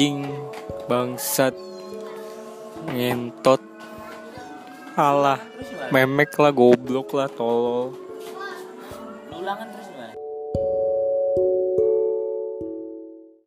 anjing bangsat ngentot. Alah memek lah goblok lah tolol. Ulangan terus gimana?